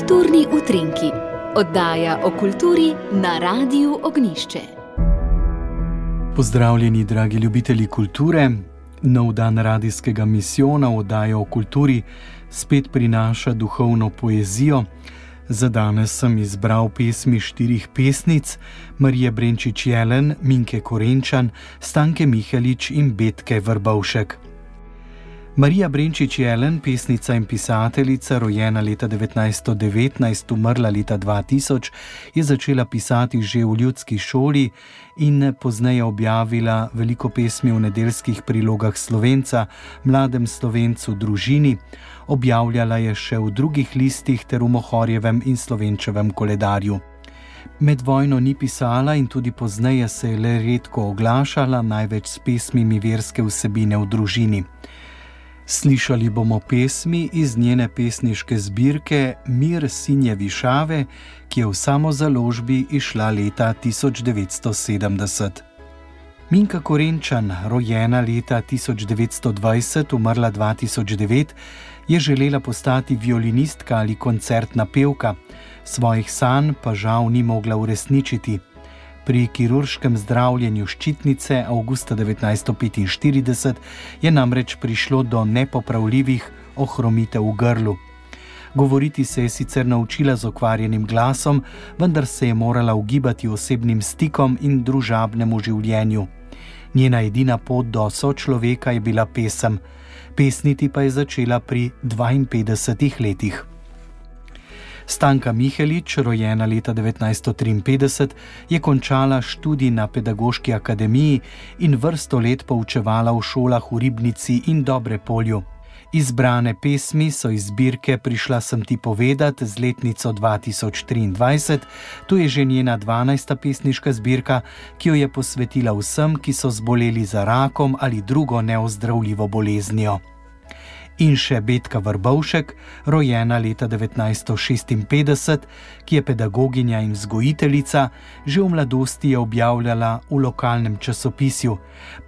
Kulturni utrinki, oddaja o kulturi na Radiu Ognišče. Pozdravljeni, dragi ljubitelji kulture. Nov dan radijskega misijona oddaja o kulturi spet prinaša duhovno poezijo. Za danes sem izbral pesmi štirih pesnic: Marije Brenčič Jelen, Minke Korenčan, Stanke Mihalič in Betke Vrbovšek. Marija Brenčič Jelen, pesnica in pisateljica, rojena leta 1919, umrla leta 2000, je začela pisati že v ljudski šoli in pozneje objavila veliko pesmi v nedeljskih prilogah Slovenca, mladem Slovencu, družini. Objavljala je še v drugih listih ter v Mohorjevem in Slovenčevem koledarju. Med vojno ni pisala in tudi pozneje se je le redko oglašala, največ s pesmimi verske vsebine v družini. Slišali bomo pesmi iz njene pesniške zbirke Mir Sinje Višave, ki je v samozaložbi išla leta 1970. Minka Korenčan, rojena leta 1920, umrla 2009, je želela postati violinistka ali koncertna pevka, svojih sanj pa žal ni mogla uresničiti. Pri kirurškem zdravljenju ščitnice avgusta 1945 je namreč prišlo do nepopravljivih ohromitev v grlu. Govoriti se je sicer naučila z okvarjenim glasom, vendar se je morala ugibati osebnim stikom in družabnemu življenju. Njena edina pot do sočloveka je bila pesem, pesniti pa je začela pri 52 letih. Stanka Mihelič, rojena leta 1953, je končala študij na Pedagoški akademiji in vrsto let poučevala v šolah v Ribnici in Dobre polju. Izbrane pesmi so iz zbirke Prišla sem ti povedati z letnico 2023, to je že njena 12. pesniška zbirka, ki jo je posvetila vsem, ki so zboleli za rakom ali drugo neozdravljivo boleznijo in še Betka Vrbovšek, rojena leta 1956, ki je pedagoginja in vzgojiteljica, že v mladosti je objavljala v lokalnem časopisju.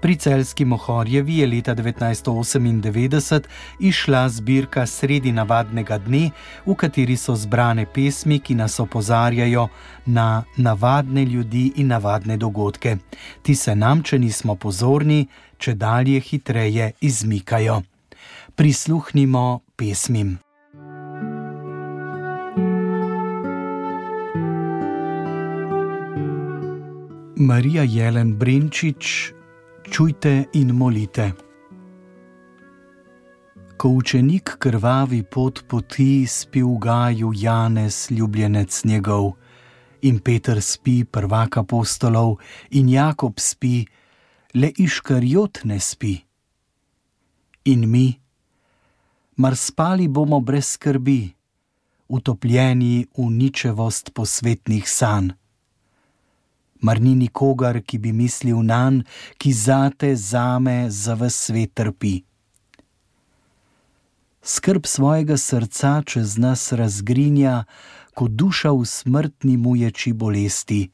Pri celski Mohorjevi je leta 1998 išla zbirka Sredi navadnega dne, v kateri so zbrane pesmi, ki nas opozarjajo na navadne ljudi in navadne dogodke. Ti se nam, če nismo pozorni, če dalje hitreje izmikajo prisluhnimo pesmim. Marija Jelen Brenčič, čujte in molite. Ko učenik krvavi pot poti, spi v gaju Janez, ljubljenec njegov, in Peter spi, prvak apostolov, in Jakob spi, le iškarjot ne spi. In mi, mar spali bomo brez skrbi, utopljeni v ničevost posvetnih sanj. Mar ni nikogar, ki bi mislil na nan, ki zate, zame, za vse svet trpi. Skrb svojega srca čez nas razgrinja, ko duša v smrtni muječi bolesti,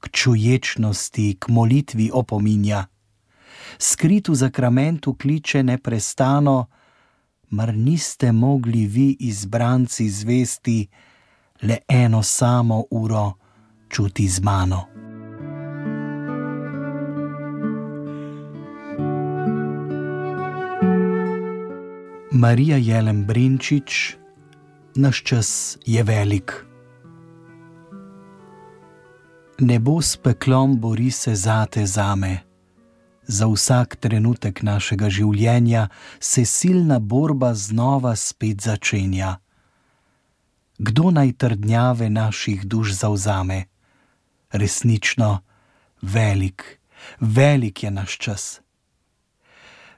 k čuječnosti, k molitvi opominja. Skrit v zakramentu kliče neprestano, mar niste mogli vi, izbranci, zvesti le eno samo uro čuti z mano? Marija Jelen Brinčič, naš čas je velik. Nebo s peklom bori se zate zame za vsak trenutek našega življenja se silna borba znova spet začenja. Kdo naj trdnjave naših duš zauzame? Resnično, velik, velik je naš čas.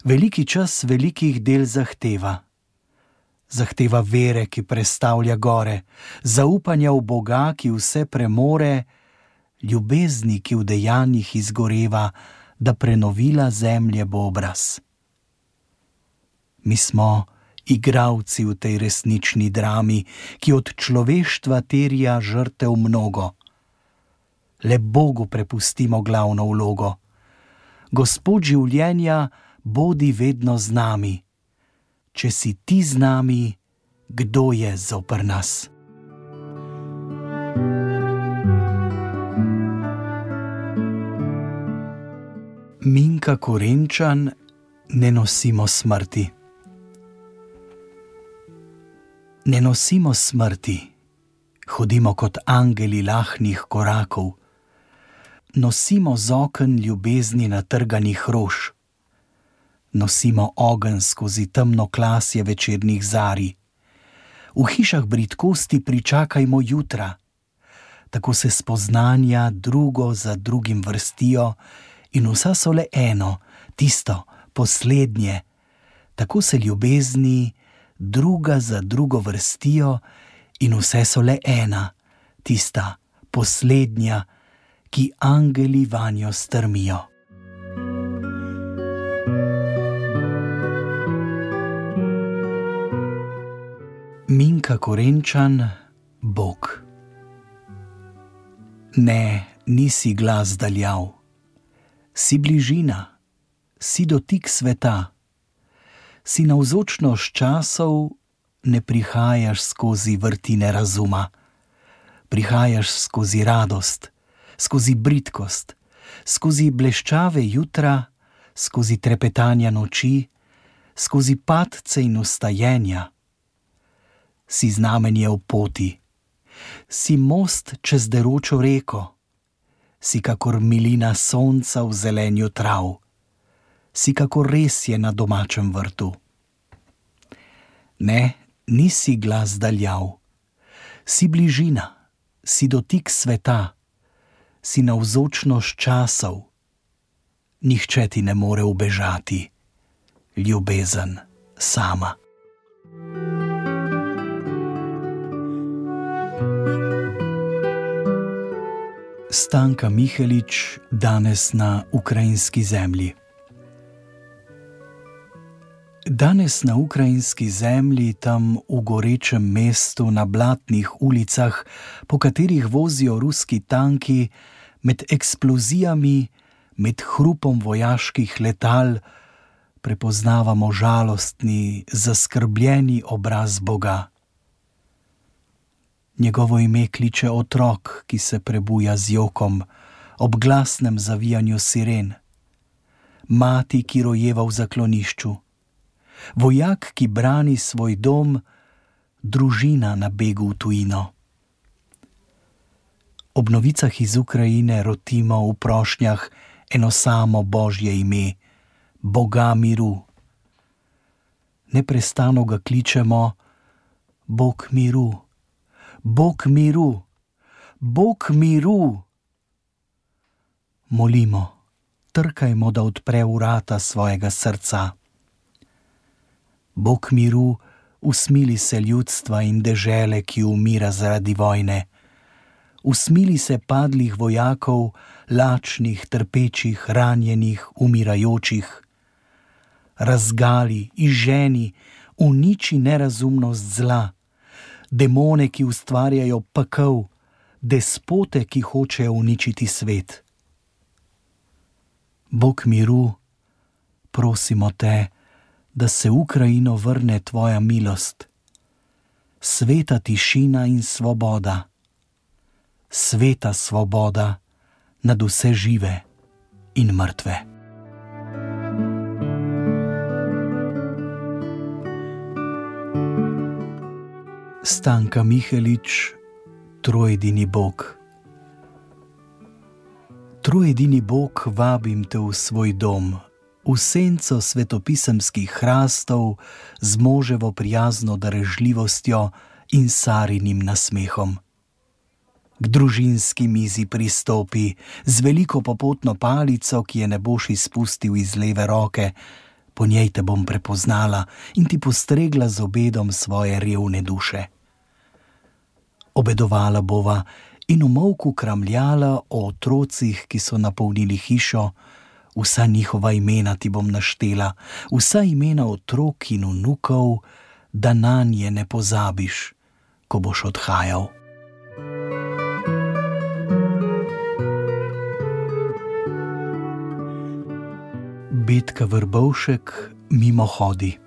Veliki čas velikih del zahteva. Zahteva vere, ki predstavlja gore, zaupanja v Boga, ki vse premore, ljubezni, ki v dejanjih izgoreva, da prenovila zemlje bo obraz. Mi smo igravci v tej resnični drami, ki od človeštva terja žrtev mnogo. Le Bogu prepustimo glavno vlogo. Gospod življenja, bodi vedno z nami. Če si ti z nami, kdo je zopr nas? Minka Korenčan, ne nosimo smrti. Ne nosimo smrti, hodimo kot angeli lahnih korakov, nosimo z okn ljubezni na trganih rož, nosimo ogen skozi temno klasje večernih zari. V hišah britkosti pričakajmo jutra, tako se spoznanja drugo za drugim vrstijo in vsa so le eno, tisto, poslednje. Tako se ljubezni druga za drugo vrstijo in vse so le ena, tista, poslednja, ki angeli vanjo strmijo. Minka Korenčan, Bog. Ne, nisi glas daljav, si bližina, si dotik sveta, si navzočnost časov, ne prihajaš skozi vrtine razuma, prihajaš skozi radost, skozi britkost, skozi bleščave jutra, skozi trepetanja noči, skozi padce in ustajenja. Si znamenje v poti, si most čez deročo reko, si kakor milina sonca v zelenju trav, si kakor res je na domačem vrtu. Ne, nisi glas daljav, si bližina, si dotik sveta. Si navzočnost časov, nihče ti ne more ubežati, ljubezen sama. Stanka Mihelič danes na ukrajinski zemlji. Danes na ukrajinski zemlji, tam v gorečem mestu, na blatnih ulicah, po katerih vozijo ruski tanki, med eksplozijami, med hrupom vojaških letal, prepoznavamo žalostni, zaskrbljeni obraz Boga. Njegovo ime kliče otrok, ki se prebuja z jokom, ob glasnem zavijanju siren, mati, ki rojeva v zaklonišču, vojak, ki brani svoj dom, družina na begu v tujino. Ob novicah iz Ukrajine rotimo v prošnjah eno samo božje ime, Boga miru. Neprestano ga kličemo, Bog miru, Bog miru, Bog miru. Molimo, trkajmo, da odpre vrata svojega srca. Bog miru, usmili se ljudstva in dežele, ki umira zaradi vojne usmili se padlih vojakov, lačnih, trpečih, ranjenih, umirajočih. Razgali, izženi, uniči nerazumnost zla, demone, ki ustvarjajo pekel, despote, ki hočejo uničiti svet. Bog miru, prosimo te, da se v Ukrajino vrne tvoja milost, sveta tišina in svoboda sveta svoboda nad vse žive in mrtve. Stanka Mihelič, trojedini Bog. Trojedini Bog, vabim te v svoj dom, v senco svetopisemskih hrastov, z moževo prijazno darežljivostjo in sarinim nasmehom k družinski mizi pristopi z veliko popotno palico, ki je ne boš izpustil iz leve roke, po njej te bom prepoznala in ti postregla z obedom svoje revne duše. Obedovala bova in v molku kramljala o otrocih, ki so napolnili hišo, vsa njihova imena ti bom naštela, vsa imena otrok in vnukov, da na nje ne pozabiš, ko boš odhajal. Betka Vrbovšek mimo hodi.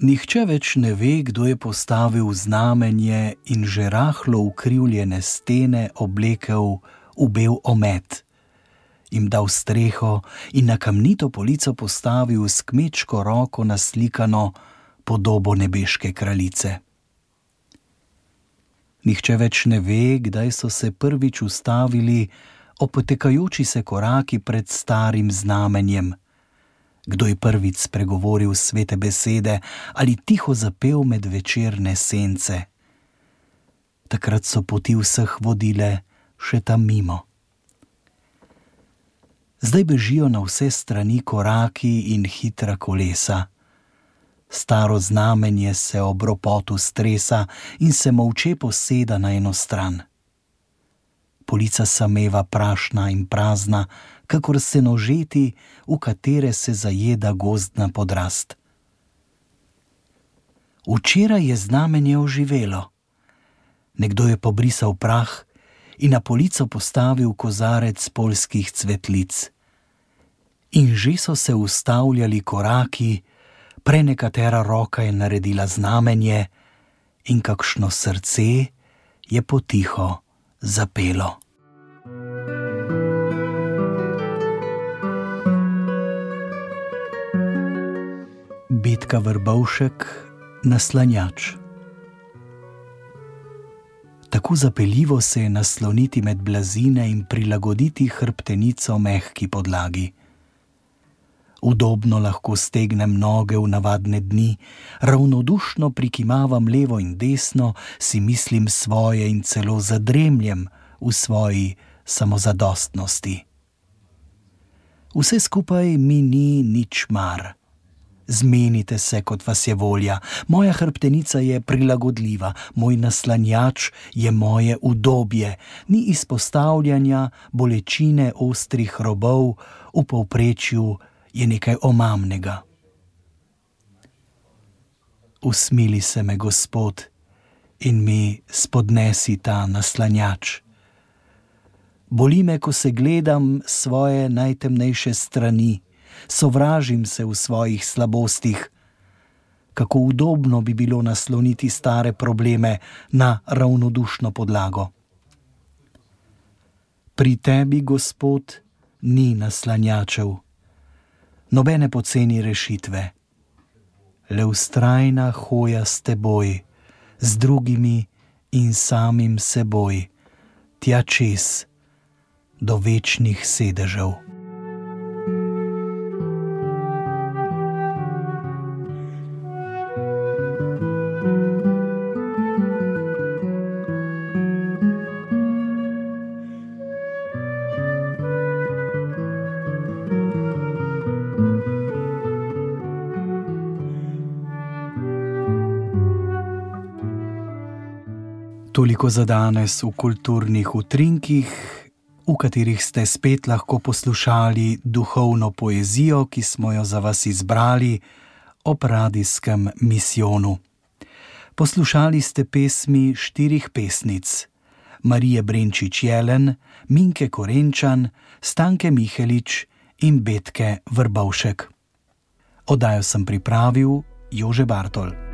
Nihče več ne ve, kdo je postavil znamenje in že rahlo ukrivljene stene oblekel v bel omet jim dal streho in na kamnito polico postavil s kmečko roko naslikano podobo nebeške kraljice. Nihče več ne ve, kdaj so se prvič ustavili opotekajoči se koraki pred starim znamenjem. Kdo je prvič spregovoril svete besede ali tiho zapel med večerne sence? Takrat so poti vseh vodile še tam mimo. Zdaj bežijo na vse strani koraki in hitra kolesa. Staro znamenje se ob ropotu stresa in se molče poseda na eno stran. Polica sameva prašna in prazna, kakor se nožeti, v katere se zajeda gozdna podrast. Včeraj je znamenje oživelo. Nekdo je pobrisal prah in na polico postavil kozarec polskih cvetlic. In že so se ustavljali koraki, prenekatera roka je naredila znamenje, in kakšno srce je potiho zapelo. Bitka vrbovšek, naslanjač. Tako zapeljivo se je nasloniti med blazine in prilagoditi hrbtenico mehki podlagi. Udobno lahko stegnem noge v navadne dni, ravnodušno prikimavam levo in desno, si mislim svoje in celo zadremljem v svoji samozadostnosti. Vse skupaj mi ni nič mar. Zmenite se, kot vas je volja. Moja hrbtenica je prilagodljiva, moj naslanjač je moje udobje, ni izpostavljanja bolečine ostrih robov v povprečju je nekaj omamnega. Usmili se me, Gospod, in mi spodnesi ta naslanjač. Boli me, ko se gledam svoje najtemnejše strani, sovražim se v svojih slabostih. Kako udobno bi bilo nasloniti stare probleme na ravnodušno podlago. Pri tebi, Gospod, ni naslanjačev nobene poceni rešitve, le ustrajna hoja s teboj, z drugimi in samim seboj, tja čez do večnih sedežev. Toliko za danes v kulturnih utrinkih, v katerih ste spet lahko poslušali duhovno poezijo, ki smo jo za vas izbrali ob radijskem misijonu. Poslušali ste pesmi štirih pesnic: Marije Brenčič Jelen, Minke Korenčan, Stanke Mihelič in Betke Vrbovšek. Odajo sem pripravil Jože Bartol.